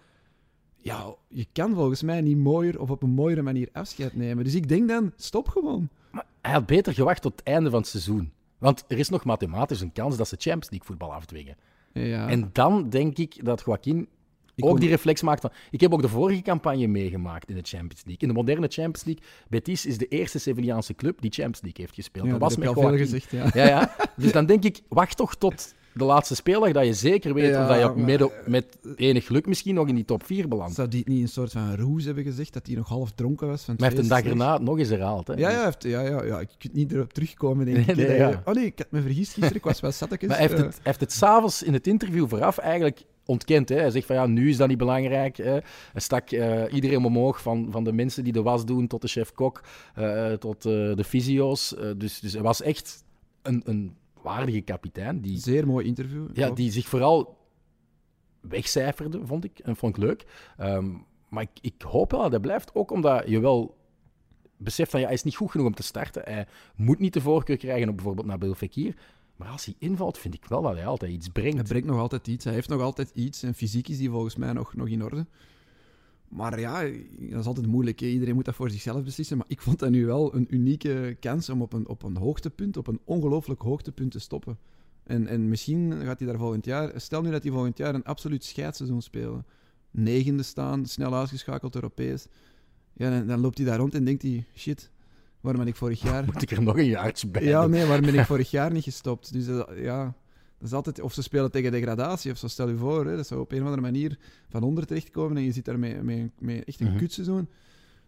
Ja, je kan volgens mij niet mooier of op een mooiere manier afscheid nemen. Dus ik denk dan, stop gewoon. Maar hij had beter gewacht tot het einde van het seizoen. Want er is nog mathematisch een kans dat ze Champions League voetbal afdwingen. Ja. En dan denk ik dat Joaquin Ik ook die reflex maakt van... Ik heb ook de vorige campagne meegemaakt in de Champions League. In de moderne Champions League, Betis is de eerste Sevillaanse club die Champions League heeft gespeeld. ja, dat was met al veel gezegd, ja. Ja, ja. Dus dan denk ik, wacht toch tot de laatste speeldag, dat je zeker weet Ja, of dat je maar- met, met enig geluk misschien nog in die top 4 belandt. Zou die het niet een soort van roes hebben gezegd, dat hij nog half dronken was? Van Maar hij heeft een dag erna het nog eens herhaald. Hè. Ja, ja, heeft, ja, ja, ja, ik kan niet erop terugkomen, denk Nee, ik. nee, Dat ja. je- Oh nee, ik had me vergist gisteren, ik was wel zattekes. Maar hij heeft eh, het, hij heeft het s'avonds in het interview vooraf eigenlijk ontkend. Hè. Hij zegt van ja, nu is dat niet belangrijk. Hè. Hij stak eh, iedereen omhoog, van, van de mensen die de was doen tot de chef-kok, eh, tot eh, de fysio's. Eh, dus, dus hij was echt een, een waardige kapitein die, Zeer mooi interview. ja, die zich vooral wegcijferde, vond ik. En vond ik leuk. Ehm, maar ik, ik hoop wel dat hij blijft, ook omdat je wel beseft ja, hij is niet goed genoeg om te starten. Hij moet niet de voorkeur krijgen op bijvoorbeeld Nabil Fekir. Maar als hij invalt, vind ik wel dat hij altijd iets Hij brengt. brengt nog altijd iets. Hij heeft nog altijd iets. En fysiek is die volgens mij nog, nog in orde. Maar ja, dat is altijd moeilijk. hè. Iedereen moet dat voor zichzelf beslissen. Maar ik vond dat nu wel een unieke kans om op een, op een hoogtepunt, op een ongelooflijk hoogtepunt te stoppen. En, en misschien gaat hij daar volgend jaar... Stel nu dat hij volgend jaar een absoluut scheidsseizoen spelen. Negende staan, snel uitgeschakeld Europees. Ja, dan, dan loopt hij daar rond en denkt hij... Shit, waarom ben ik vorig jaar... Moet ik er nog een jaartje bij Ja, nee, waarom ben ik vorig jaar niet gestopt? Dus eh, ja, dat is altijd... Of ze spelen tegen degradatie, of zo, stel je voor. Hè, dat zou op een of andere manier van onder terechtkomen en je zit daar met, met, met echt een Mhm. kutseizoen.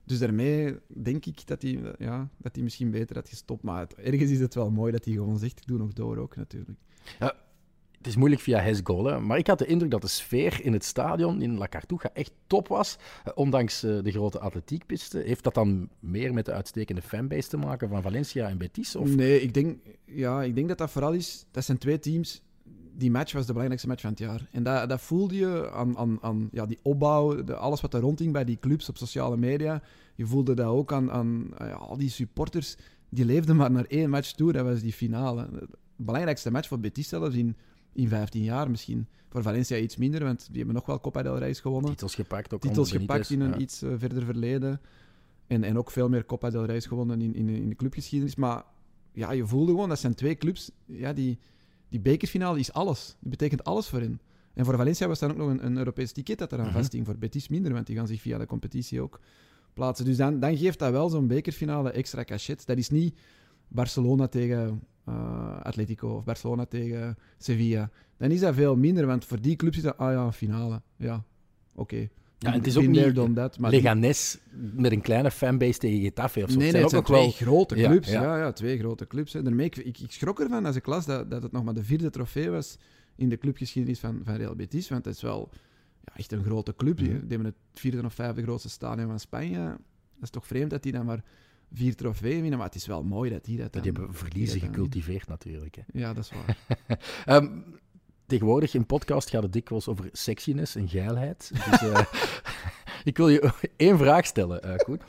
Dus daarmee denk ik dat hij, ja, dat hij misschien beter had gestopt. Maar het- ergens is het wel mooi dat hij gewoon zegt, ik doe nog door ook, natuurlijk. Het is moeilijk via his goal, maar ik had de indruk dat de sfeer in het stadion in La Cartuja echt top was. Eh, ondanks eh, de grote atletiekpisten. Heeft dat dan meer met de uitstekende fanbase te maken van Valencia en Betis? Of? Nee, ik denk, ja, ik denk dat dat vooral is... Dat zijn twee teams... Die match was de belangrijkste match van het jaar. En dat, dat voelde je aan, aan, aan ja, die opbouw, alles wat er rondging bij die clubs op sociale media. Je voelde dat ook aan, aan ja, al die supporters. Die leefden maar naar één match toe, dat was die finale. De belangrijkste match voor Betis zelfs in, in 15 jaar misschien. Voor Valencia iets minder, want die hebben nog wel Copa del Rey's gewonnen Titels gepakt ook. titels gepakt in een ja. iets eh, verder verleden. En, en ook veel meer Copa del Rey's gewonnen in, in, in de clubgeschiedenis. Maar ja, je voelde gewoon, dat zijn twee clubs. Ja, die, die bekerfinale is alles. Die betekent alles voor hen. En voor Valencia was dan ook nog een, een Europees ticket dat eraan Mhm. vasthing. Voor Betis minder, want die gaan zich via de competitie ook plaatsen. Dus dan, dan geeft dat wel zo'n bekerfinale extra cachet. Dat is niet Barcelona tegen eh, Atletico of Barcelona tegen Sevilla. Dan is dat veel minder, want voor die clubs is dat, ah ja, een finale. Ja, oké. Ja, en het is ook niet done that, maar Leganes met een kleine fanbase tegen Getafe of zo. Nee, Het nee, zijn het zijn ook twee wel... grote clubs. ja. Ja, ja, twee grote clubs. Hè. Daarmee, ik, ik, ik schrok ervan als ik las dat, dat het nog maar de vierde trofee was in de clubgeschiedenis van, van Real Betis. Want het is wel ja, echt een grote club. Die, Mhm. die hebben het vierde of vijfde grootste stadion van Spanje. Dat is toch vreemd dat die dan maar vier trofeeën winnen. Maar het is wel mooi dat die dat dan... Die hebben verliezen gecultiveerd natuurlijk. Hè. Ja, dat is waar. Ehm, tegenwoordig in podcast gaat het dikwijls over sexiness en geilheid. Dus, eh, ik wil je één vraag stellen, eh Koen.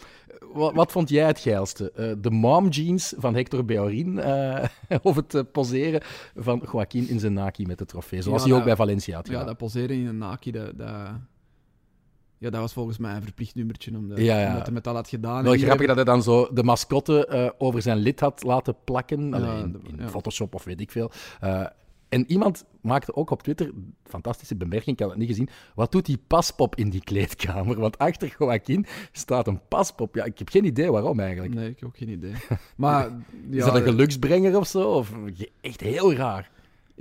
Wat, wat vond jij het geilste? Eh, de mom jeans van Hector Beorin eh, of het eh, poseren van Joaquin in zijn naki met de trofee, zoals Ja, hij ook bij Valencia had ja, dat poseren in een naki, dat, dat, ja, dat was volgens mij een verplicht nummertje. Omdat, Ja, ja. omdat hij met al had gedaan. Wel grappig dat hij dan zo de mascotte eh, over zijn lid had laten plakken. Allee, in. Photoshop of weet ik veel. Eh, en iemand maakte ook op Twitter, fantastische bemerking, ik had het niet gezien. Wat doet die paspop in die kleedkamer? Want achter Joaquin staat een paspop. Ja, ik heb geen idee waarom eigenlijk. Nee, ik heb ook geen idee. Maar Is dat een geluksbrenger of zo? Of echt heel raar?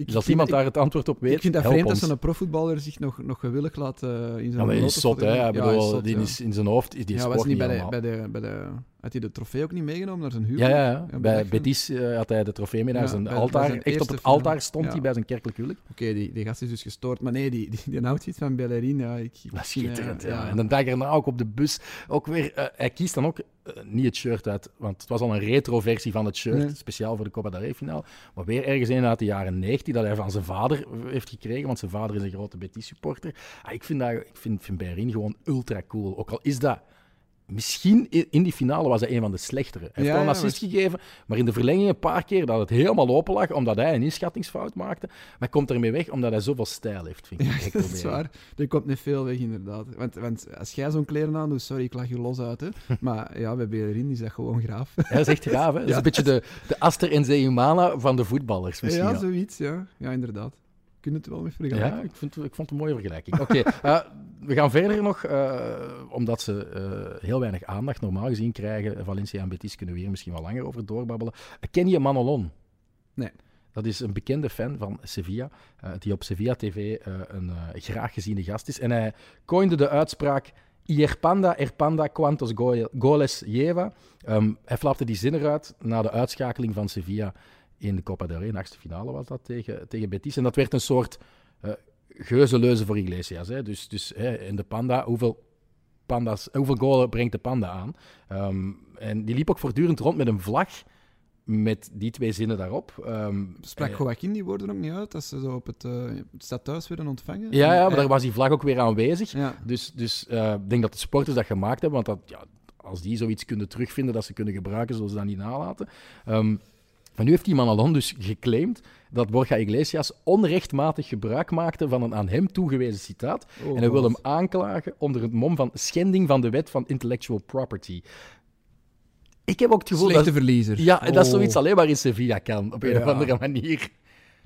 Dus als iemand daar het antwoord op weet, ik vind dat vreemd dat ons. zo'n profvoetballer zich nog, nog gewillig laat in zijn Ja, maar hij is zot, hè. Ja, is bedoel, zot, die ja. is in zijn hoofd is die ja, was niet bij de, bij de, bij de... Had hij de trofee ook niet meegenomen naar zijn huwelijk? Ja, ja, bij Betis eh, had hij de trofee mee naar zijn bij- bij altaar. zijn Echt op het altaar stond hij bij zijn kerkelijk huwelijk. Oké, die, die gast is dus gestoord. Maar nee, die, die, die outfit van Bellerin, ja, ik... ik- Dat is schitterend, ja. En de dag erna ook op de bus. Ook weer, eh, hij kiest dan ook eh, niet het shirt uit, want het was al een retro-versie van het shirt, Nee. speciaal voor de Copa del Rey-finale. Maar weer ergens een uit de jaren 90, dat hij van zijn vader heeft gekregen, want zijn vader is een grote Betis-supporter. Ah, ik vind, dat, ik vind, vind Bellerin gewoon ultra cool. Ook al is dat... Misschien in die finale was hij een van de slechtere. Hij heeft Ja, wel een ja, assist gegeven, maar in de verlenging een paar keer dat het helemaal open lag, omdat hij een inschattingsfout maakte. Maar hij komt ermee weg omdat hij zoveel stijl heeft, vind ik. Dat is waar. Er komt niet veel weg, inderdaad. Want, want als jij zo'n kleren aan doet, sorry, ik lach je los uit. Hè. Maar ja, bij Bellerin is dat gewoon graaf. Ja, dat is echt gaaf, hè? Dat is een beetje de, de Aster en Zeeumana van de voetballers, misschien. ja, Ja, zoiets, ja. Ja, inderdaad. Kun je het wel mee vergelijken. Ja, ik, vind, ik vond het een mooie vergelijking. Oké, eh, we gaan verder nog, eh, omdat ze eh, heel weinig aandacht normaal gezien krijgen. Valencia en Betis kunnen we hier misschien wel langer over doorbabbelen. Ken je Manolon? Nee. Dat is een bekende fan van Sevilla, die op Sevilla TV een graag geziene gast is. En hij coinde de uitspraak Ierpanda, Erpanda, quantos go- goles lleva. Ehm, hij flapte die zin eruit na de uitschakeling van Sevilla in de Copa del Rey. In de achtste finale was dat tegen, tegen Betis. En dat werd een soort eh geuzenleuze voor Iglesias. Hè. Dus, dus hè, in de Panda, hoeveel, panda's, hoeveel golen brengt de Panda aan? Ehm, en die liep ook voortdurend rond met een vlag met die twee zinnen daarop. Ehm, Sprak eh, Joaquin die woorden ook niet uit als ze zo op het, eh, het stadhuis werden ontvangen? Ja, ja, maar En- daar was die vlag ook weer aanwezig. Ja, Dus, dus ik denk dat de sporters dat gemaakt hebben, want dat, ja, als die zoiets kunnen terugvinden dat ze kunnen gebruiken, zullen ze dat niet nalaten. Ehm, maar nu heeft die Manalon dus geclaimd dat Borja Iglesias onrechtmatig gebruik maakte van een aan hem toegewezen citaat. Oh, en hij wil hem aanklagen onder het mom van schending van de wet van intellectual property. Ik heb ook het gevoel Slechte dat... verliezer. Ja, en dat is Oh. zoiets alleen maar in Sevilla kan, op een Ja. of andere manier.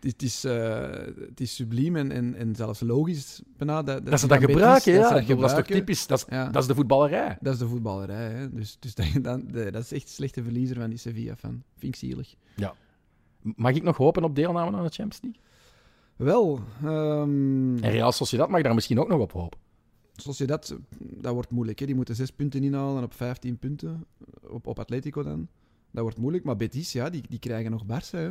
Het is, eh, het is subliem en, en, en zelfs logisch bijna. Dat, Dat ze die dat gebruiken, ja. dat ze Dat, dat is toch typisch? Dat is, Ja. dat is de voetballerij. Dat is de voetballerij. Hè. Dus, dus dat, dat, dat is echt een slechte verliezer van die Sevilla-fan. Vind ik zielig. Mag ik nog hopen op deelname aan de Champions League? Wel, ehm En Real Sociedad mag daar misschien ook nog op hopen. je dat, dat wordt moeilijk. Hè. Die moeten zes punten inhalen op 15 punten. Op, op Atletico dan. Dat wordt moeilijk. Maar Betis, ja, die, die krijgen nog Barça. Hè.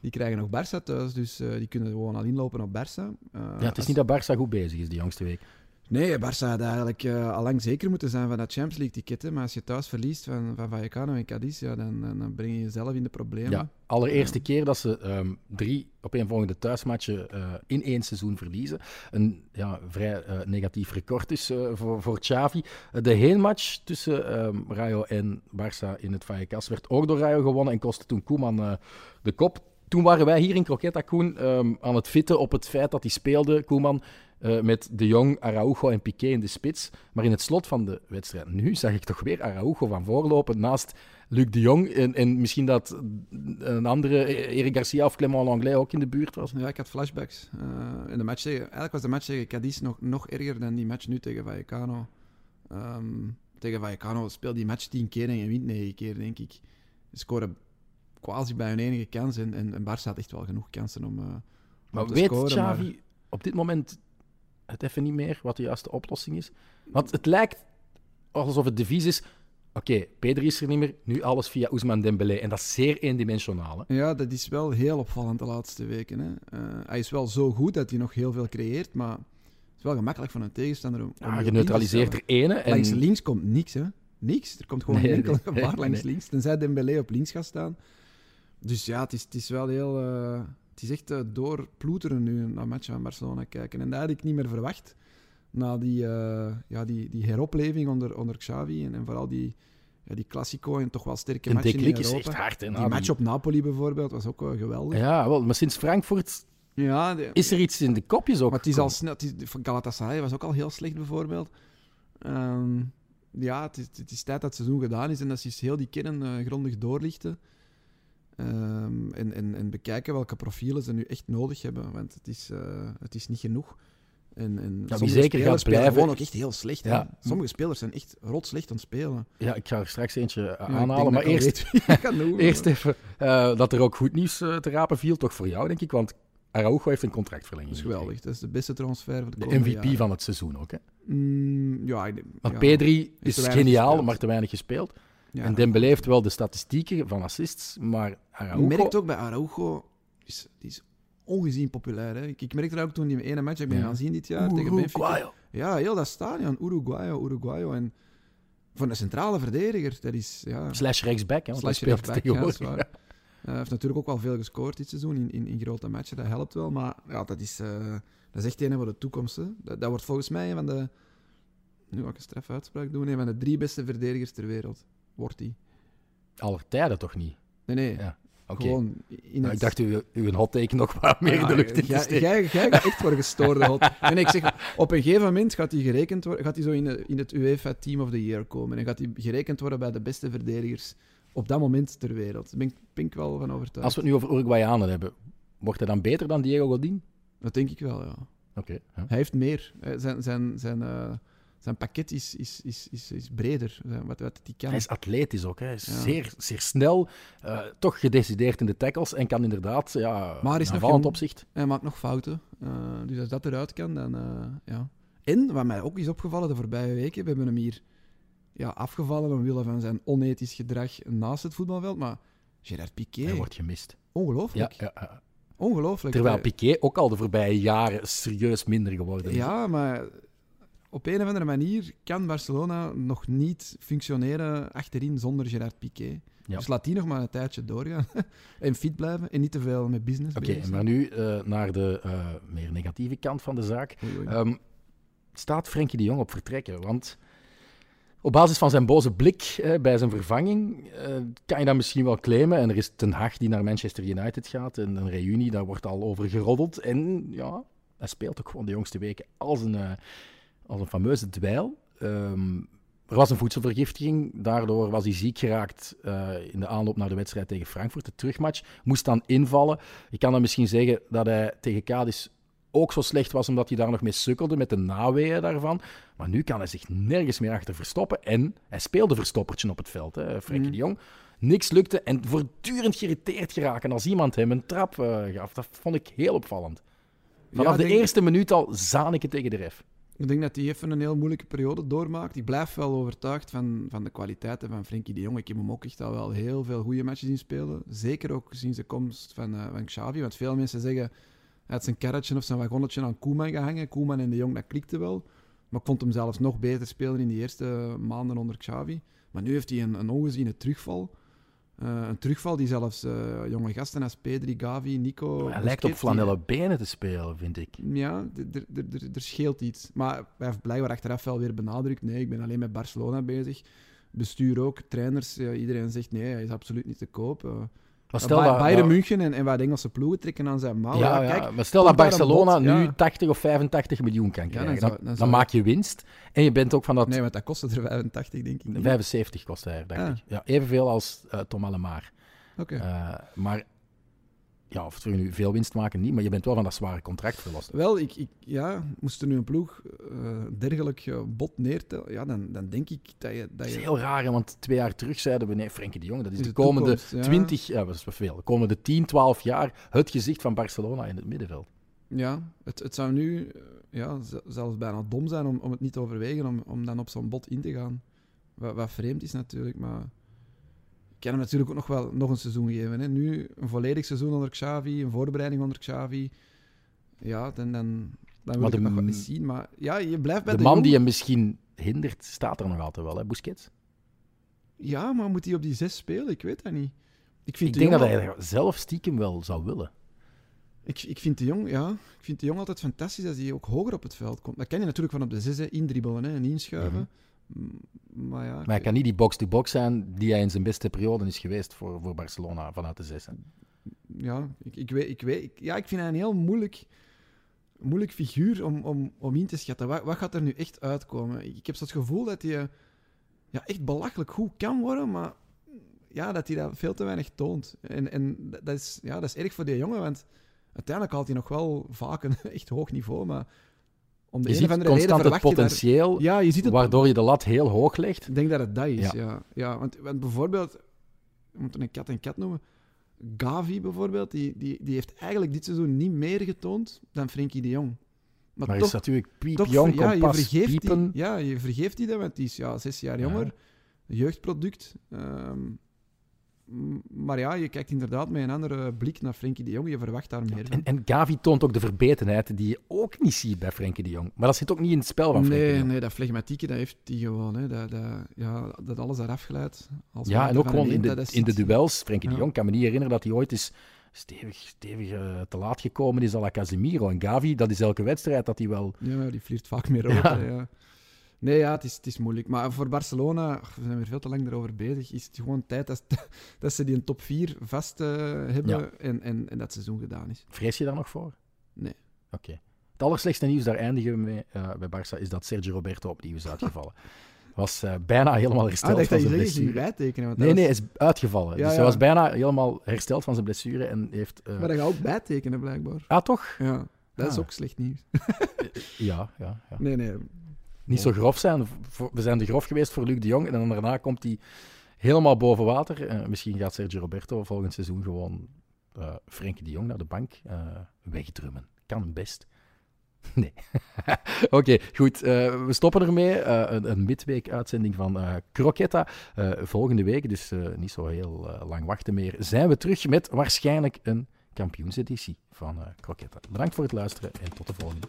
Die krijgen nog Barça thuis, dus eh, die kunnen gewoon al inlopen op Barça. Eh, Ja, het is als- niet dat Barça goed bezig is die jongste week. Nee, Barça had eigenlijk eh, al lang zeker moeten zijn van dat Champions League ticket. Maar als je thuis verliest van, van Vallecano en Cadiz, ja, dan, dan, breng je jezelf in de problemen. Ja, allereerste keer dat ze ehm, drie opeenvolgende thuismatchen eh, in één seizoen verliezen. Een ja, vrij negatief record eh, voor, voor Xavi. De heenmatch tussen ehm, Rayo en Barça in het Vallecas werd ook door Rayo gewonnen en kostte toen Koeman de kop. Toen waren wij hier in Croqueta, Koen, ehm, aan het fitten op het feit dat hij speelde, Koeman, eh, met De Jong, Araujo en Piqué in de spits. Maar in het slot van de wedstrijd nu zag ik toch weer Araujo van voorlopen naast Luc de Jong. En, en misschien dat een andere, Eric Garcia of Clement Langlais, ook in de buurt was. Ja, ik had flashbacks. Eh, in de match tegen, eigenlijk was de match tegen Cadiz nog, nog erger dan die match nu tegen Vallecano. Ehm, tegen Vallecano speelt die match tien keer en wint negen keer, denk ik. Scoren quasi bij hun enige kans en, en, en Barça had echt wel genoeg kansen om, eh, om Maar te weet scoren. Xavi maar- op dit moment het even niet meer wat de juiste oplossing is? Want het lijkt alsof het devies is... Oké, Pedri is er niet meer, nu alles via Ousmane Dembélé. En dat is zeer eendimensionaal. Hè? Ja, dat is wel heel opvallend de laatste weken. Hè. Eh, hij is wel zo goed dat hij nog heel veel creëert, maar het is wel gemakkelijk van een tegenstander om, om Ja, je neutraliseert er ene. En... Langs links komt niks, hè. Niks. Er komt gewoon Nee, enkel nee, gevaar nee, langs links. Tenzij Dembélé op links gaat staan. Dus ja, het is, het is wel heel... eh, het is echt eh, doorploeteren nu naar match van Barcelona kijken. En dat had ik niet meer verwacht. Na die, eh, ja, die, die heropleving onder, onder Xavi. En, en vooral die, ja, die Classico en toch wel sterke matchen in deklik is Europa. echt hard. Hè, Die match op Napoli bijvoorbeeld was ook wel geweldig. Ja, wel, maar sinds Frankfurt Ja, de- is er iets in de kopjes ook maar het is al snel. Het is, Galatasaray was ook al heel slecht bijvoorbeeld. Ehm, ja, het is, het is tijd dat het seizoen gedaan is en dat ze eens heel die kern grondig doorlichten. Ehm, en, en, en bekijken welke profielen ze nu echt nodig hebben. Want het is, eh, het is niet genoeg En, en wie sommige zeker spelers gaat spelen blijven- gewoon ook echt heel slecht. Ja. Sommige spelers zijn echt rotslecht aan het spelen. Ja, ik ga er straks eentje eh, Ja, aanhalen. Maar eerst, eerst even eh, dat er ook goed nieuws te rapen viel. Toch voor jou, denk ik. Want Araujo heeft een contractverlenging. Dat is geweldig. Dat is de beste transfer van de, MVP jaren. van het seizoen ook. Hè? Mm, ja, ik- Want ja. Pedri te is weinig geniaal, gespeeld. maar te weinig gespeeld. Ja. En Dembele heeft wel de statistieken van assists, maar Araujo... Je merkt ook bij Araujo, is, die is ongezien populair. Hè. Ik, ik merkte dat ook toen die ene match ik ben Ja. gaan zien dit jaar tegen Benfica. Uruguayo. Ja, heel dat stadion, Uruguayo, Uruguayo. En voor een centrale verdediger, dat is... Ja, Slash rechtsback, hè, want Slash speelt tegenwoordig. Eh, Hij heeft natuurlijk ook wel veel gescoord dit seizoen in, in, in grote matchen, dat helpt wel. Maar ja, dat is, eh, dat is echt een voor de toekomst. Hè. Dat, dat wordt volgens mij een van de... Nu ga ik een straf uitspraak doen. Een van de drie beste verdedigers ter wereld. Wordt hij. Aller tijden toch niet? Nee, nee. Ja, Oké. Gewoon in Nou, het... ik dacht u, u een hot take nog wat meer in de lucht in te jij, gaat echt voor gestoorde hot. Nee, ik zeg, op een gegeven moment gaat hij gerekend worden, gaat hij zo in, de- in het UEFA Team of the Year komen en gaat hij gerekend worden bij de beste verdedigers op dat moment ter wereld. Daar ben, ik- ben ik wel van overtuigd. Als we het nu over Uruguayanen hebben, wordt hij dan beter dan Diego Godin? Dat denk ik wel, ja. Oké. ja. Hij heeft meer. Zijn, zijn, zijn, eh, zijn pakket is, is, is, is, is breder, Zijn- wat, wat hij kan. Hij is atletisch ook. Hè. Hij is Ja. zeer, zeer snel, eh, toch gedecideerd in de tackles en kan inderdaad, ja, Maar is nog opzicht. Hij maakt nog fouten. Eh, dus als dat eruit kan, dan eh, ja. En, wat mij ook is opgevallen de voorbije weken, we hebben hem hier ja, afgevallen omwille van zijn onethisch gedrag naast het voetbalveld, maar Gerard Piqué, Hij wordt gemist. Ongelooflijk. ja, ja. Ongelooflijk. Terwijl Eh, Piqué ook al de voorbije jaren serieus minder geworden is. Ja, maar op een of andere manier kan Barcelona nog niet functioneren achterin zonder Gerard Piqué. Ja. Dus laat die nog maar een tijdje doorgaan. en fit blijven en niet te veel met business Oké, maar nu eh, naar de eh, meer negatieve kant van de zaak. Oei, oei. Ehm, staat Frenkie de Jong op vertrekken? Want op basis van zijn boze blik eh, bij zijn vervanging eh, kan je dat misschien wel claimen. En er is Ten Hag die naar Manchester United gaat. En een reunie, daar wordt al over geroddeld. En ja, hij speelt ook gewoon de jongste weken als een, als een fameuze dweil. Ehm, er was een voedselvergiftiging, daardoor was hij ziek geraakt eh, in de aanloop naar de wedstrijd tegen Frankfurt, de terugmatch. Moest dan invallen. Je kan dan misschien zeggen dat hij tegen Cadiz ook zo slecht was omdat hij daar nog mee sukkelde met de naweeën daarvan. Maar nu kan hij zich nergens meer achter verstoppen. En hij speelde verstoppertje op het veld, hè, Frenkie Mhm. de Jong. Niks lukte en voortdurend geïrriteerd geraken als iemand hem een trap eh, gaf. Dat vond ik heel opvallend. Vanaf Ja, de ik denk- eerste minuut al zaan ik het tegen de ref. Ik denk dat hij even een heel moeilijke periode doormaakt. Ik blijf wel overtuigd van, van de kwaliteiten van Frenkie de Jong. Ik heb hem ook echt al wel heel veel goede matches zien spelen. Zeker ook sinds de komst van, eh, van Xavi. Want veel mensen zeggen, hij zijn karretje of zijn wagonnetje aan Koeman gehangen. Koeman en de Jong, dat klikte wel. Maar ik vond hem zelfs nog beter spelen in die eerste maanden onder Xavi. Maar nu heeft hij een, een ongeziene terugval. Eh, een terugval die zelfs eh, jonge gasten als Pedri, Gavi, Nico... hij lijkt op flanellen benen te spelen, vind ik. ja, er scheelt iets. Maar hij heeft blijkbaar achteraf wel weer benadrukt. Nee, ik ben alleen met Barcelona bezig. Bestuur ook, trainers, ja, iedereen zegt nee, hij is absoluut niet te koop. Maar stel Ba- dat, Bayern München en, en wat Engelse ploegen trekken aan zijn mouw. ja, Ja, kijk, maar stel dat Barcelona nu ja. 80 of 85 miljoen kan dan krijgen. zou- dan, dan dan zou- maak je winst. En je bent ook van dat... Nee, want dat kostte er 85, denk ik. niet. 75 kost hij, dacht Ah. ik. Ja, evenveel als eh, Tom Allemar. Oké. Eh, maar ja, of we nu veel winst maken, niet. Maar je bent wel van dat zware contract verlost. Wel, ik, ik, ja, moest er nu een ploeg eh, dergelijk eh, bot neertellen, ja, dan, dan denk ik dat je... Dat Dat is je heel raar, hè, want twee jaar terug zeiden we, nee, Frenkie de Jong, dat is de de komende toekomst, ja. 20, ja, dat is veel, de komende 10, 12 jaar het gezicht van Barcelona in het middenveld. Ja, het, het zou nu eh, ja, zelfs bijna dom zijn om, om het niet te overwegen, om, om dan op zo'n bot in te gaan. Wat, wat vreemd is natuurlijk, maar kan hem natuurlijk ook nog wel nog een seizoen geven. Hè. Nu een volledig seizoen onder Xavi, een voorbereiding onder Xavi. Ja, dan, dan, dan wil Maar ik de nog wel eens zien. Maar ja, je blijft bij De de, man die hem misschien hindert, staat er nog altijd wel, hè, Busquets. Ja, maar moet hij op die zes spelen? Ik weet dat niet. Ik vind Ik de denk dat hij zelf stiekem wel zou willen. Ik, ik, vind de jong, ja, ik vind de jong altijd fantastisch als hij ook hoger op het veld komt. Dat kan je natuurlijk van op de zes hè, indribbelen hè, en inschuiven. M- Maar ja, Maar hij kan niet die box-to-box zijn die hij in zijn beste periode is geweest voor, voor Barcelona vanuit de zes. hè. ja, ik, ik weet, ik weet, ja, ik vind hij een heel moeilijk, moeilijk figuur om, om, om in te schatten. Wat, wat gaat er nu echt uitkomen? Ik, heb zo het gevoel dat hij ja, echt belachelijk goed kan worden, maar ja, dat hij dat veel te weinig toont. En, en dat, dat is, ja, dat is erg voor die jongen, want uiteindelijk haalt hij nog wel vaak een echt hoog niveau, maar om de Je ziet constant het je daar- potentieel, Ja, je ziet het waardoor je de lat heel hoog legt. Ik denk dat het dat is, Ja. ja. ja. want, want bijvoorbeeld, we moeten een kat en kat noemen. Gavi bijvoorbeeld, die, die, die heeft eigenlijk dit seizoen niet meer getoond dan Frenkie de Jong. Maar, Maar toch, is natuurlijk piepjong, ja, je kompas, vergeeft piepen. Die, ja, je vergeeft die dat, want die is ja, zes jaar Ja. jonger. Jeugdproduct. Ehm, maar ja, je kijkt inderdaad met een andere blik naar Frenkie de Jong. Je verwacht daar meer van. En, en Gavi toont ook de verbetenheid die je ook niet ziet bij Frenkie de Jong. Maar dat zit ook niet in het spel van Frenkie de Nee, Jong. nee, dat flegmatieke, dat heeft hij gewoon. Hè. Dat, dat, ja, dat alles eraf glijdt. als Ja, en ook gewoon in de, is in de duels. Frenkie de. Jong kan me niet herinneren dat hij ooit eens stevig, stevig eh, te laat gekomen is à la Casemiro. En Gavi, dat is elke wedstrijd dat hij wel... Ja, die vliegt vaak meer. Ja. hè, Ja. Nee, ja, het is, het is moeilijk. Maar voor Barcelona, we zijn weer veel te lang erover bezig, is het gewoon tijd dat, dat ze die een top 4 vast eh, hebben Ja. en, en, en dat seizoen gedaan is. Vrees je daar nog voor? Nee. Oké. Het allerslechtste nieuws, daar eindigen we mee eh, bij Barça, is dat Sergio Roberto opnieuw is uitgevallen. Was eh, bijna helemaal Ah, hersteld dacht van dat zijn blessure. bijtekenen. Want Nee, nee, was- hij is uitgevallen. Ja, dus hij was bijna helemaal hersteld van zijn blessure en heeft... eh, Maar dat gaat ook bijtekenen, blijkbaar. Ah, toch? Ja, dat is Ah. ook slecht nieuws. Ja, ja, ja. Nee, nee. Niet zo grof zijn. We zijn te grof geweest voor Luc de Jong en dan daarna komt hij helemaal boven water. Eh, misschien gaat Sergio Roberto volgend seizoen gewoon eh Frenkie de Jong naar de bank eh, wegdrummen. Kan best. Nee. Oké, goed. we stoppen ermee. Een, een midweek-uitzending van. Eh, volgende week, dus niet zo heel lang wachten meer, zijn we terug met waarschijnlijk een kampioenseditie van Croquetta. Bedankt voor het luisteren en tot de volgende.